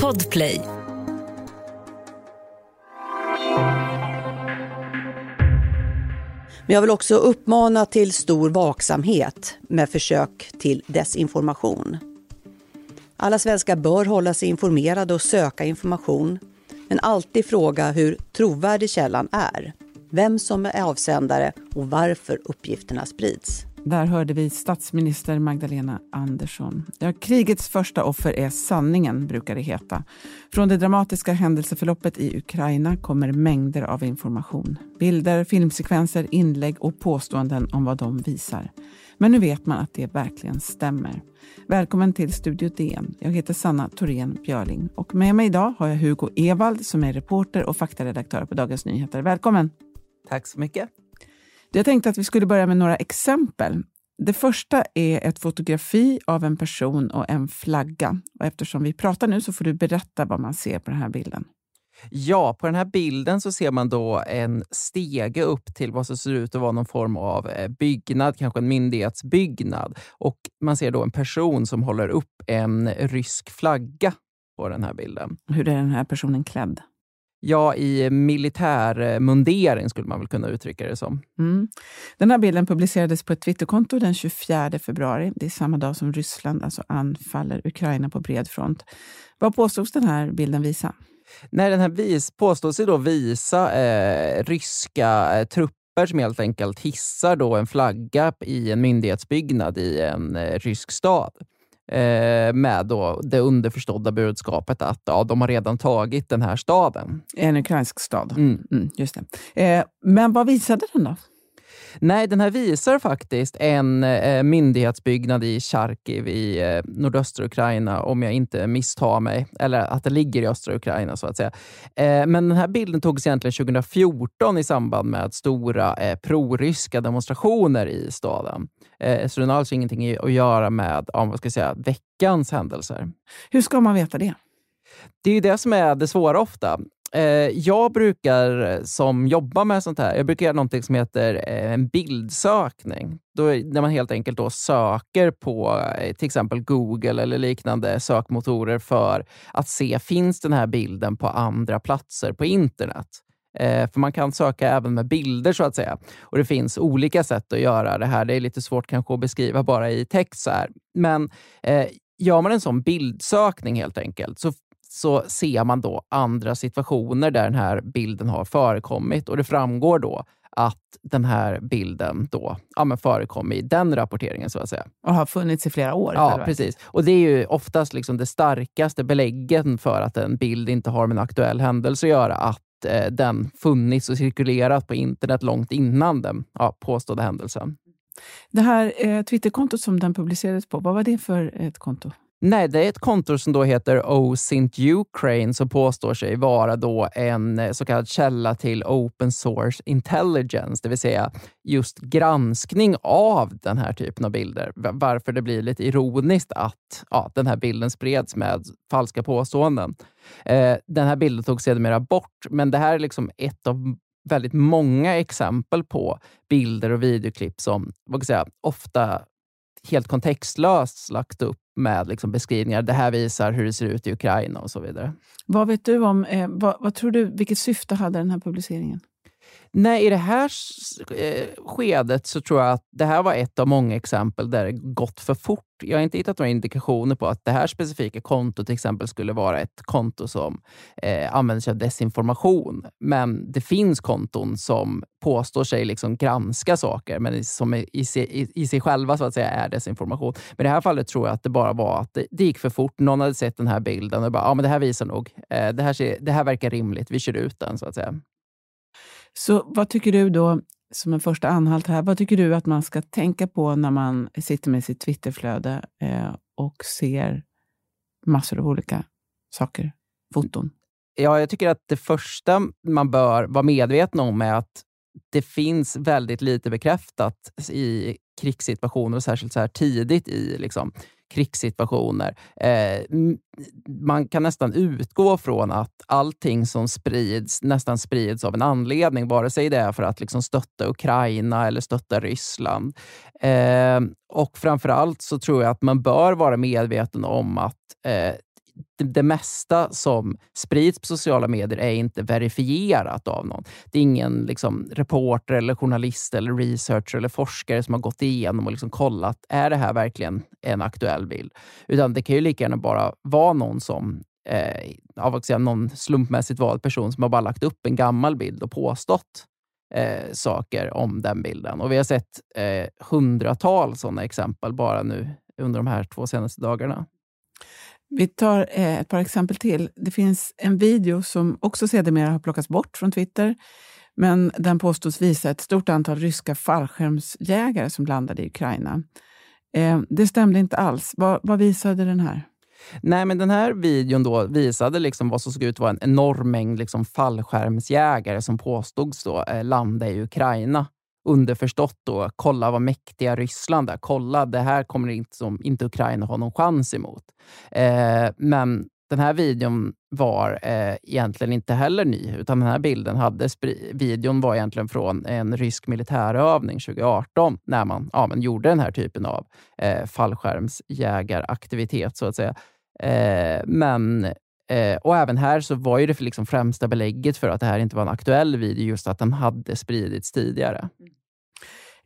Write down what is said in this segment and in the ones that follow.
Podplay. Men jag vill också uppmana till stor vaksamhet med försök till desinformation. Alla svenskar bör hålla sig informerade och söka information, men alltid fråga hur trovärdig källan är, vem som är avsändare och varför uppgifterna sprids. Där hörde vi statsminister Magdalena Andersson. Ja, krigets första offer är sanningen, brukar det heta. Från det dramatiska händelseförloppet i Ukraina kommer mängder av information. Bilder, filmsekvenser, inlägg och påståenden om vad de visar. Men nu vet man att det verkligen stämmer. Välkommen till Studio DN. Jag heter Sanna Thorén Björling och med mig idag har jag Hugo Evald som är reporter och faktaredaktör på Dagens Nyheter. Välkommen! Tack så mycket. Jag tänkte att vi skulle börja med några exempel. Det första är ett fotografi av en person och en flagga. Och eftersom vi pratar nu så får du berätta vad man ser på den här bilden. Ja, på den här bilden så ser man då en stege upp till vad som ser ut att vara någon form av eh, byggnad, kanske en myndighetsbyggnad. Och man ser då en person som håller upp en rysk flagga på den här bilden. Hur är den här personen klädd? Ja, i militärmundering skulle man väl kunna uttrycka det som. Mm. Den här bilden publicerades på ett Twitterkonto den 24 februari. Det är samma dag som Ryssland alltså anfaller Ukraina på bred front. Vad påstods den här bilden visa? Nej, den här vis, påstås då visa eh, ryska eh, trupper som helt enkelt hissar då en flagga i en myndighetsbyggnad i en eh, rysk stad. Eh, med då det underförstådda budskapet att ja, de har redan tagit den här staden. En ukrainsk stad. Mm. Mm, just det. Eh, men vad visade den då? Nej, den här visar faktiskt en eh, myndighetsbyggnad i Charkiv i eh, nordöstra Ukraina, om jag inte misstar mig. Eller att det ligger i östra Ukraina, så att säga. Eh, men den här bilden togs egentligen 2014 i samband med stora eh, proryska demonstrationer i staden. Eh, så den har alltså ingenting att göra med om, vad ska jag säga, veckans händelser. Hur ska man veta det? Det är ju det som är det svåra ofta. Eh, jag brukar, som jobbar med sånt här, jag brukar göra någonting som heter eh, en bildsökning. Då, där man helt enkelt då söker på eh, till exempel Google eller liknande sökmotorer för att se, finns den här bilden på andra platser på internet? för man kan söka även med bilder så att säga. Och Det finns olika sätt att göra det här. Det är lite svårt kanske att beskriva bara i text. Så här. Men eh, gör man en sån bildsökning helt enkelt så så ser man då andra situationer där den här bilden har förekommit och det framgår då att den här bilden då ja, men förekom i den rapporteringen. så att säga. Och har funnits i flera år? Ja, precis. Och Det är ju oftast liksom det starkaste belägget för att en bild inte har med en aktuell händelse att göra, att eh, den funnits och cirkulerat på internet långt innan den ja, påstådda händelsen. Det här eh, Twitterkontot som den publicerades på, vad var det för ett konto? Nej, det är ett konto som då heter OSINT Ukraine som påstår sig vara då en eh, så kallad källa till open source intelligence, det vill säga just granskning av den här typen av bilder. Varför det blir lite ironiskt att ja, den här bilden spreds med falska påståenden. Eh, den här bilden togs sedermera bort, men det här är liksom ett av väldigt många exempel på bilder och videoklipp som vad ska säga, ofta helt kontextlöst lagt upp med liksom beskrivningar. Det här visar hur det ser ut i Ukraina och så vidare. Vad vet du om, eh, vad, vad, tror du, vilket syfte hade den här publiceringen? Nej, i det här eh, skedet så tror jag att det här var ett av många exempel där det gått för fort. Jag har inte hittat några indikationer på att det här specifika kontot till exempel skulle vara ett konto som eh, använder sig av desinformation. Men det finns konton som påstår sig liksom granska saker, men som i, i, i, sig själva så att säga är desinformation. Men i det här fallet tror jag att det bara var att det, det gick för fort. Någon hade sett den här bilden och bara, ja men det här visar nog, eh, det, här ser, det här verkar rimligt, vi kör ut den så att säga. Så vad tycker du då, som en första anhalt här, vad tycker du att man ska tänka på när man sitter med sitt Twitterflöde eh, och ser massor av olika saker, foton? Ja, jag tycker att det första man bör vara medveten om är att det finns väldigt lite bekräftat i krigssituationer och särskilt så här tidigt i liksom, krigssituationer. Eh, man kan nästan utgå från att allting som sprids nästan sprids av en anledning, vare sig det är för att liksom stötta Ukraina eller stötta Ryssland. Eh, och framför allt så tror jag att man bör vara medveten om att eh, det mesta som sprids på sociala medier är inte verifierat av någon. Det är ingen liksom, reporter, eller journalist, eller researcher eller forskare som har gått igenom och liksom kollat, är det här verkligen en aktuell bild? Utan det kan ju lika gärna bara vara någon som eh, av att säga, någon slumpmässigt vald person som har bara lagt upp en gammal bild och påstått eh, saker om den bilden. Och Vi har sett eh, hundratals sådana exempel bara nu under de här två senaste dagarna. Vi tar eh, ett par exempel till. Det finns en video som också sedermera har plockats bort från Twitter. Men den påstås visa ett stort antal ryska fallskärmsjägare som landade i Ukraina. Eh, det stämde inte alls. Vad, vad visade den här? Nej, men den här videon då visade liksom vad som såg ut att vara en enorm mängd liksom fallskärmsjägare som påstods då, eh, landa i Ukraina. Underförstått då, kolla vad mäktiga Ryssland är. Kolla, det här kommer inte, som, inte Ukraina ha någon chans emot. Eh, men den här videon var eh, egentligen inte heller ny, utan den här bilden hade videon var egentligen från en rysk militärövning 2018 när man, ja, men gjorde den här typen av eh, fallskärmsjägaraktivitet så att säga. Eh, men eh, och även här så var ju det för liksom främsta belägget för att det här inte var en aktuell video, just att den hade spridits tidigare. Mm.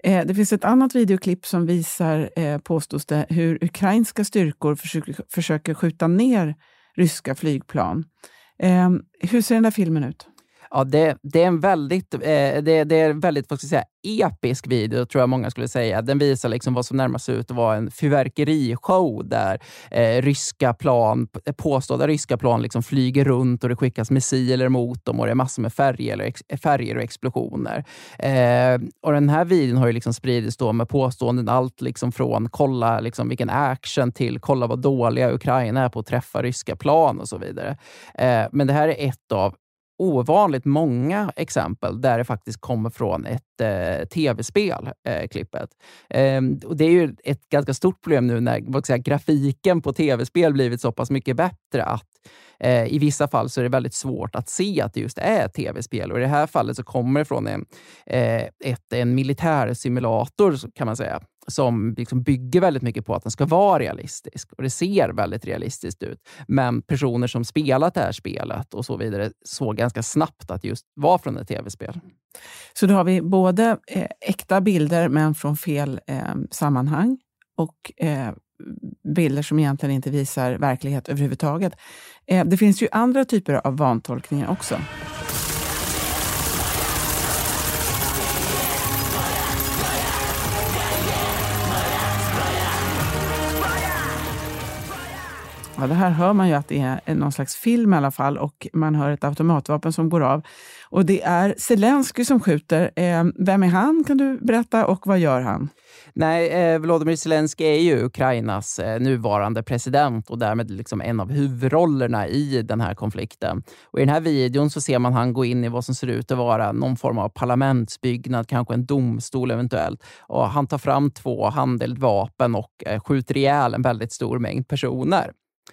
Eh, det finns ett annat videoklipp som visar, eh, påstås det, hur ukrainska styrkor försöker, försöker skjuta ner ryska flygplan. Eh, hur ser den där filmen ut? Ja, det, det, är en väldigt, eh, det, det, är väldigt vad ska jag säga, episk video, tror jag många skulle säga. Den visar liksom vad som närmast ut att vara en fyrverkerishow där eh, ryska plan, påstådda ryska plan liksom flyger runt och det skickas missiler mot dem och det är massor med färger, ex, färger och explosioner. Eh, och Den här videon har ju liksom spridits då med påståenden allt liksom från kolla liksom vilken action till kolla vad dåliga Ukraina är på att träffa ryska plan och så vidare. Eh, men det här är ett av ovanligt många exempel där det faktiskt kommer från ett eh, tv-spel, eh, klippet. Eh, och det är ju ett ganska stort problem nu när vad säga, grafiken på tv-spel blivit så pass mycket bättre att eh, i vissa fall så är det väldigt svårt att se att det just är ett tv-spel. Och I det här fallet så kommer det från en, eh, ett, en militärsimulator kan man säga som liksom bygger väldigt mycket på att den ska vara realistisk. Och Det ser väldigt realistiskt ut. Men personer som spelat det här spelet och så vidare såg ganska snabbt att just var från ett tv-spel. Så då har vi både eh, äkta bilder men från fel eh, sammanhang och eh, bilder som egentligen inte visar verklighet överhuvudtaget. Eh, det finns ju andra typer av vantolkningar också. Ja, det här hör man ju att det är någon slags film i alla fall och man hör ett automatvapen som går av. Och det är Zelensky som skjuter. Eh, vem är han kan du berätta och vad gör han? Nej, eh, Volodymyr Zelensky är ju Ukrainas eh, nuvarande president och därmed liksom en av huvudrollerna i den här konflikten. Och I den här videon så ser man han gå in i vad som ser ut att vara någon form av parlamentsbyggnad, kanske en domstol eventuellt. Och Han tar fram två handeldvapen och eh, skjuter ihjäl en väldigt stor mängd personer.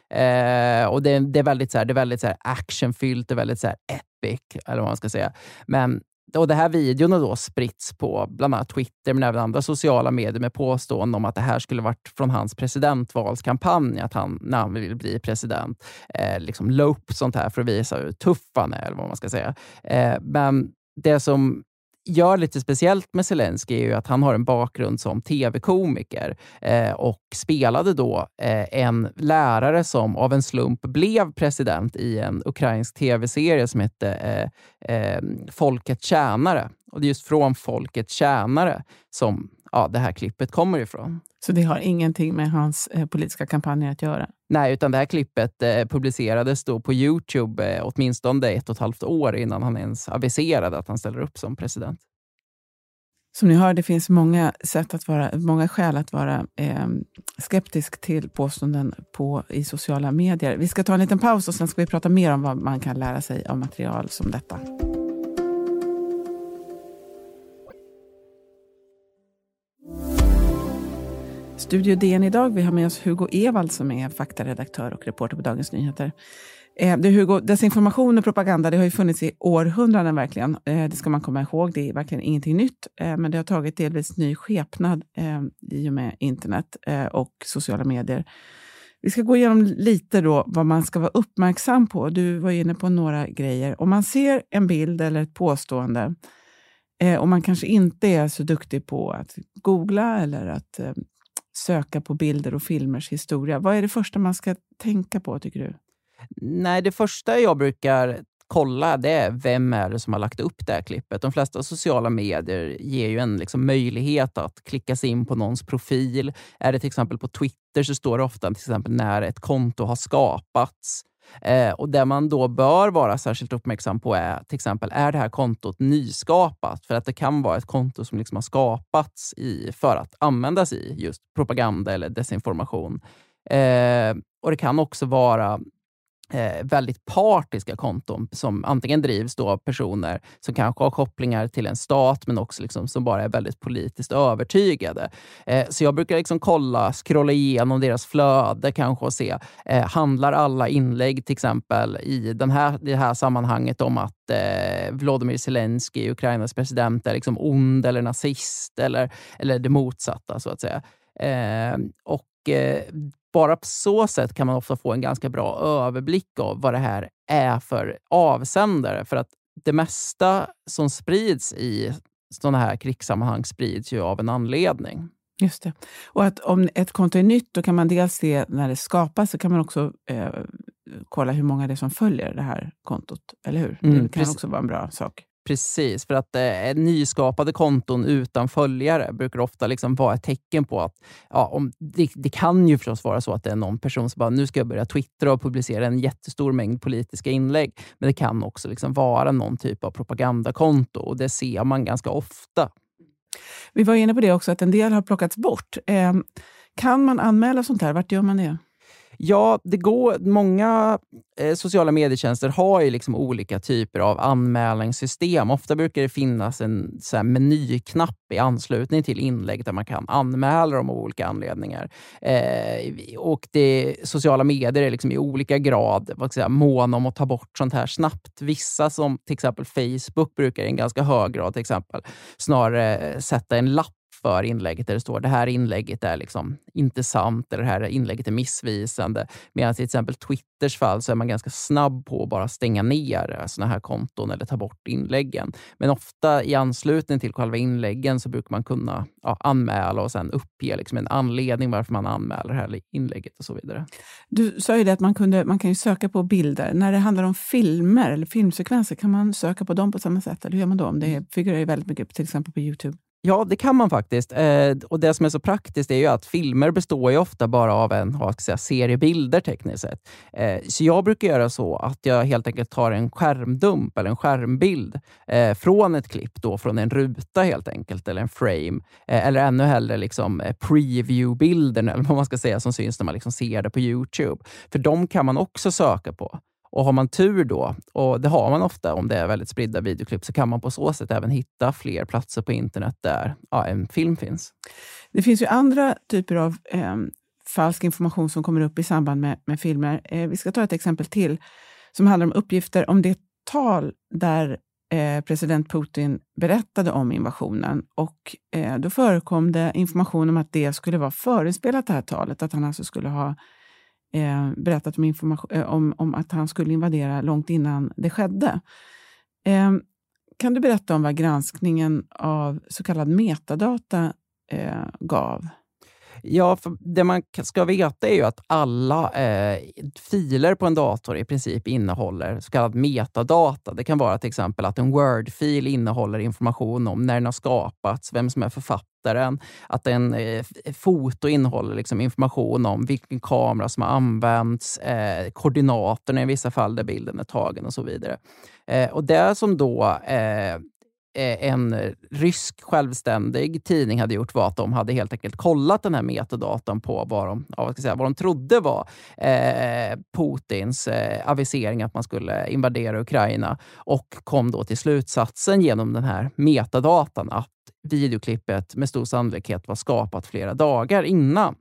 Eh, och det, det, är väldigt, så här, det är väldigt så här actionfyllt, och väldigt så här epic, eller vad man ska säga. Men och det här videon har då spritts på bland annat Twitter, men även andra sociala medier med påståenden om att det här skulle varit från hans presidentvalskampanj, att han, när han vill bli president, eh, liksom la upp sånt här för att visa hur tuff han är, eller vad man ska säga. Eh, men det som gör lite speciellt med Zelensky är ju att han har en bakgrund som tv-komiker eh, och spelade då eh, en lärare som av en slump blev president i en ukrainsk tv-serie som hette eh, eh, Folket tjänare. Och det är just från Folket tjänare som ja, det här klippet kommer ifrån. Så det har ingenting med hans eh, politiska kampanjer att göra? Nej, utan det här klippet eh, publicerades då på Youtube eh, åtminstone ett och ett halvt år innan han ens aviserade att han ställer upp som president. Som ni hör, det finns många, sätt att vara, många skäl att vara eh, skeptisk till påståenden på, i sociala medier. Vi ska ta en liten paus och sen ska vi prata mer om vad man kan lära sig av material som detta. Studio DN idag. Vi har med oss Hugo Evald som är faktaredaktör och reporter på Dagens Nyheter. Eh, det Hugo, desinformation och propaganda det har ju funnits i århundraden verkligen. Eh, det ska man komma ihåg. Det är verkligen ingenting nytt, eh, men det har tagit delvis ny skepnad eh, i och med internet eh, och sociala medier. Vi ska gå igenom lite då vad man ska vara uppmärksam på. Du var inne på några grejer. Om man ser en bild eller ett påstående eh, och man kanske inte är så duktig på att googla eller att söka på bilder och filmers historia. Vad är det första man ska tänka på, tycker du? Nej, det första jag brukar kolla det är vem är det som har lagt upp det här klippet. De flesta sociala medier ger ju en liksom möjlighet att klicka sig in på någons profil. Är det till exempel på Twitter så står det ofta till exempel när ett konto har skapats. Eh, och Det man då bör vara särskilt uppmärksam på är till exempel, är det här kontot nyskapat? För att det kan vara ett konto som liksom har skapats i, för att användas i just propaganda eller desinformation. Eh, och Det kan också vara eh, väldigt partiska konton som antingen drivs då av personer som kanske har kopplingar till en stat, men också liksom som bara är väldigt politiskt övertygade. Eh, så jag brukar liksom kolla, scrolla igenom deras flöde kanske och se, eh, handlar alla inlägg till exempel i den här, det här sammanhanget om att eh, Volodymyr Zelensky, Ukrainas president, är liksom ond eller nazist eller, eller det motsatta så att säga. Eh, och eh, bara på så sätt kan man ofta få en ganska bra överblick av vad det här är för avsändare. För att det mesta som sprids i sådana här krigssammanhang sprids ju av en anledning. Just det. Och att om ett konto är nytt, då kan man dels se när det skapas, så kan man också eh, kolla hur många det är som följer det här kontot. Eller hur? Mm, det kan precis. också vara en bra sak. Precis, för att eh, nyskapade konton utan följare brukar ofta liksom vara ett tecken på att ja, om, det, det, kan ju förstås vara så att det är någon person som bara, nu ska jag börja twittra och publicera en jättestor mängd politiska inlägg. Men det kan också liksom vara någon typ av propagandakonto och det ser man ganska ofta. Vi var inne på det också, att en del har plockats bort. Eh, kan man anmäla sånt här? Vart gör man det? Ja, det går, många eh, sociala medietjänster har ju liksom olika typer av anmälningssystem. Ofta brukar det finnas en så här, menyknapp i anslutning till inlägg där man kan anmäla dem av olika anledningar. Eh, och det, Sociala medier är liksom i olika grad vad ska jag säga, måna om att ta bort sånt här snabbt. Vissa, som till exempel Facebook, brukar i en ganska hög grad till exempel snarare sätta en lapp för inlägget där det står det här inlägget är liksom inte sant eller det här inlägget är missvisande. Medan i till exempel Twitters fall så är man ganska snabb på att bara stänga ner eh, såna här konton eller ta bort inläggen. Men ofta i anslutning till själva inläggen så brukar man kunna ja, anmäla och sen uppge liksom en anledning varför man anmäler det här inlägget och så vidare. Du sa ju det att man, kunde, man kan ju söka på bilder. När det handlar om filmer eller filmsekvenser, kan man söka på dem på samma sätt? Eller hur gör man då? Om det figurerar ju väldigt mycket till exempel på Youtube. Ja, det kan man faktiskt. Eh, och Det som är så praktiskt är ju att filmer består ju ofta bara av en vad ska säga, serie bilder tekniskt sett. Eh, så jag brukar göra så att jag helt enkelt tar en skärmdump eller en skärmbild eh, från ett klipp, då, från en ruta helt enkelt, eller en frame. Eh, eller ännu hellre liksom, eh, preview-bilden, eller vad man ska säga, som syns när man liksom ser det på Youtube. För de kan man också söka på. Och har man tur då, och det har man ofta om det är väldigt spridda videoklipp, så kan man på så sätt även hitta fler platser på internet där ja, en film finns. Det finns ju andra typer av eh, falsk information som kommer upp i samband med, med filmer. Eh, vi ska ta ett exempel till som handlar om uppgifter om det tal där eh, president Putin berättade om invasionen. Och eh, Då förekom det information om att det skulle vara förinspelat, det här talet. Att han alltså skulle ha eh, berättat om, information, eh, om, om, att han skulle invadera långt innan det skedde. Eh, kan du berätta om vad granskningen av så kallad metadata eh, gav? Ja, för det man ska veta är ju att alla eh, filer på en dator i princip innehåller så kallad metadata. Det kan vara till exempel att en Word-fil innehåller information om när den har skapats, vem som är författaren, att en eh, eh foto innehåller liksom information om vilken kamera som har använts, eh, koordinaterna i vissa fall där bilden är tagen och så vidare. Eh, och Det som då eh, Eh, en rysk självständig tidning hade gjort var att de hade helt enkelt kollat den här metadatan på vad de, ja, vad ska säga, vad de trodde var eh, Putins eh, avisering att man skulle invadera Ukraina och kom då till slutsatsen genom den här metadatan att videoklippet med stor sannolikhet var skapat flera dagar innan.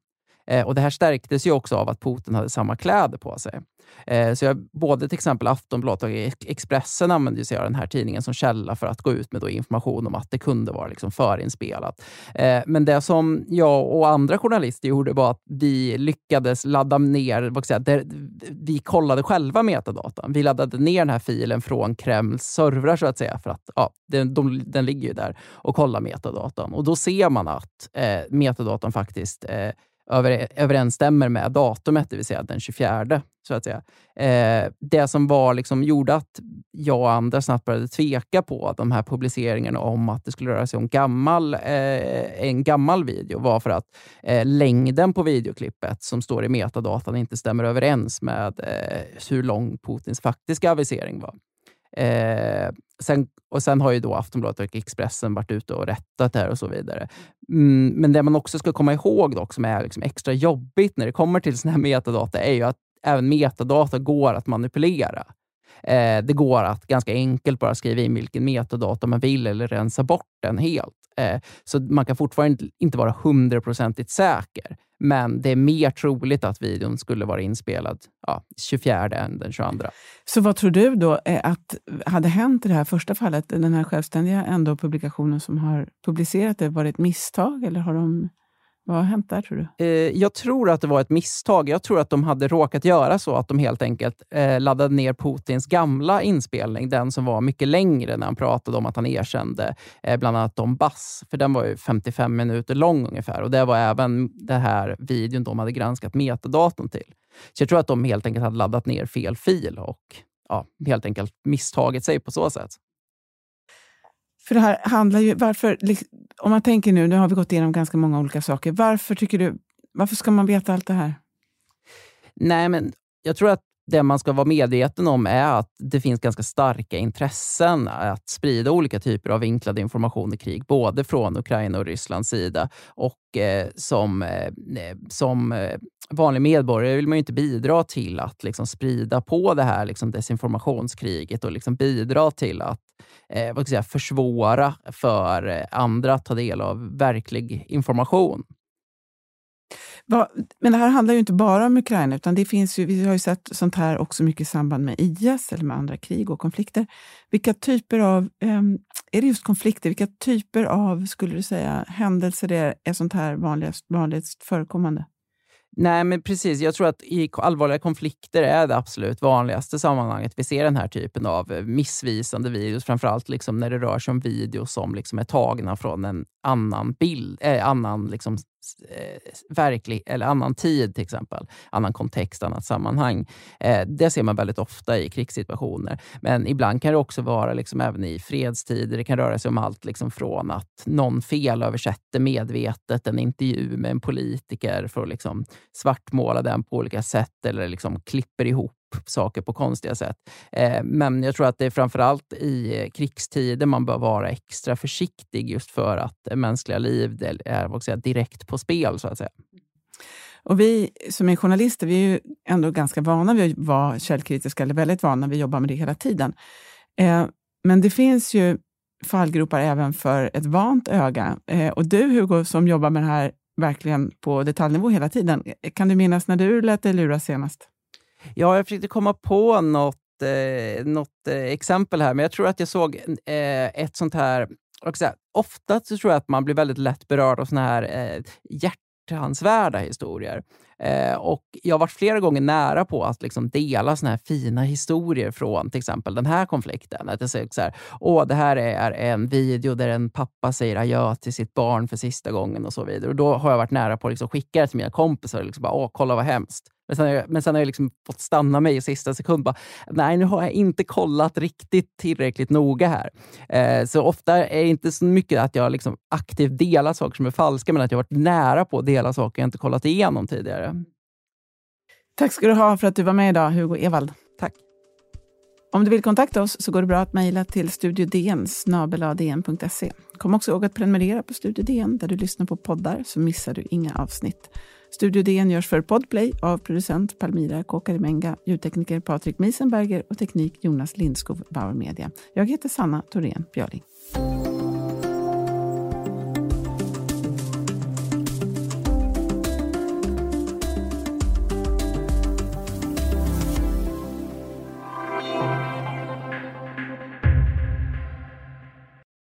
Eh, och Det här stärktes ju också av att Putin hade samma kläder på sig. Eh, så jag, både till exempel Aftonbladet och Expressen använde sig av den här tidningen som källa för att gå ut med då information om att det kunde vara liksom förinspelat. Eh, men det som jag och andra journalister gjorde var att vi lyckades ladda ner, vad säga, där, vi kollade själva metadatan. Vi laddade ner den här filen från Kremls servrar så att säga, för att ja, den, de, den ligger ju där och kollar metadatan. Och då ser man att eh, metadatan faktiskt eh, över, överensstämmer med datumet, det vill säga den 24. Så att säga. Eh, det som var liksom, gjorde att jag och andra snabbt började tveka på de här publiceringarna om att det skulle röra sig om gammal, eh, en gammal video var för att eh, längden på videoklippet som står i metadatan inte stämmer överens med eh, hur lång Putins faktiska avisering var. Eh, Sen, och sen har ju då Aftonbladet och Expressen varit ute och rättat det här och så vidare. Mm, men det man också ska komma ihåg dock, som är liksom extra jobbigt när det kommer till såna här metadata, är ju att även metadata går att manipulera. Eh, det går att ganska enkelt bara skriva in vilken metadata man vill eller rensa bort den helt. Eh, så man kan fortfarande inte vara hundraprocentigt säker. Men det är mer troligt att videon skulle vara inspelad ja, 24 än den 22. Så vad tror du då att hade hänt i det här första fallet? Den här självständiga ändå publikationen som har publicerat det, var det ett misstag eller har de vad har hänt där tror du? Eh, jag tror att det var ett misstag. Jag tror att de hade råkat göra så att de helt enkelt eh, laddade ner Putins gamla inspelning, den som var mycket längre när han pratade om att han erkände eh, bland annat Donbass. För den var ju 55 minuter lång ungefär och det var även den här videon de hade granskat metadatorn till. Så jag tror att de helt enkelt hade laddat ner fel fil och ja, helt enkelt misstagit sig på så sätt. För det här handlar ju, varför, om man tänker nu, nu har vi gått igenom ganska många olika saker. Varför tycker du, varför ska man veta allt det här? Nej, men jag tror att det man ska vara medveten om är att det finns ganska starka intressen att sprida olika typer av vinklad information i krig, både från Ukraina och Rysslands sida. Och eh, som, eh, eh, som eh, vanlig medborgare vill man ju inte bidra till att liksom, sprida på det här liksom, desinformationskriget och liksom, bidra till att eh, vad ska jag säga, försvåra för andra att ta del av verklig information. Men det här handlar ju inte bara om Ukraina, utan det finns ju, vi har ju sett sånt här också mycket i samband med IS eller med andra krig och konflikter. Vilka typer av, ehm, är det just konflikter, vilka typer av, skulle du säga, händelser är, är sånt här vanligast, vanligast förekommande? Nej, men precis. Jag tror att i allvarliga konflikter är det absolut vanligaste sammanhanget vi ser den här typen av eh, missvisande videos. Framförallt liksom när det rör sig om videos som liksom är tagna från en annan bild, äh, annan liksom, Eh, verklig, eller annan tid till exempel. Annan kontext, annat sammanhang. Eh, det ser man väldigt ofta i krigssituationer. Men ibland kan det också vara liksom även i fredstider. Det kan röra sig om allt liksom från att någon felöversätter medvetet en intervju med en politiker för att liksom svartmåla den på olika sätt eller liksom klipper ihop saker på konstiga sätt. Eh, men jag tror att det är framförallt i eh, krigstider man bör vara extra försiktig just för att eh, mänskliga liv är vad säga, direkt på spel, så att säga. Och vi som är journalister, vi är ju ändå ganska vana vid att vara källkritiska, eller väldigt vana, vi jobbar med det hela tiden. Eh, men det finns ju fallgropar även för ett vant öga. Eh, och du Hugo, som jobbar med det här verkligen på detaljnivå hela tiden, kan du minnas när du lät dig luras senast? Ja, jag försökte komma på något, eh, något eh, exempel här, men jag tror att jag såg eh, ett sånt här... Säga, ofta så tror jag att man blir väldigt lätt berörd av såna här eh, hjärtansvärda historier. Eh, och jag har varit flera gånger nära på att liksom dela såna här fina historier från till exempel den här konflikten. Att jag säger så här, Åh, det här är en video där en pappa säger adjö till sitt barn för sista gången och så vidare. Och Då har jag varit nära på att liksom skicka det till mina kompisar och liksom bara, Åh, kolla vad hemskt. Men sen, har jag, men sen har jag liksom fått stanna mig i sista sekund. Bara, Nej, nu har jag inte kollat riktigt tillräckligt noga här. Eh, så ofta är det inte så mycket att jag liksom aktivt delar saker som är falska, men att jag har varit nära på att dela saker jag inte kollat igenom tidigare. Tack ska du ha för att du var med idag, Hugo Evald. Tack. Om du vill kontakta oss så går det bra att mejla till studiodn Kom också ihåg att prenumerera på Studio DN där du lyssnar på poddar så missar du inga avsnitt. Studio DN görs för Podplay av producent Palmira Kokarimenga, ljudtekniker Patrik Miesenberger och teknik Jonas Lindskov, Bauer Media. Jag heter Sanna Thorén Björling.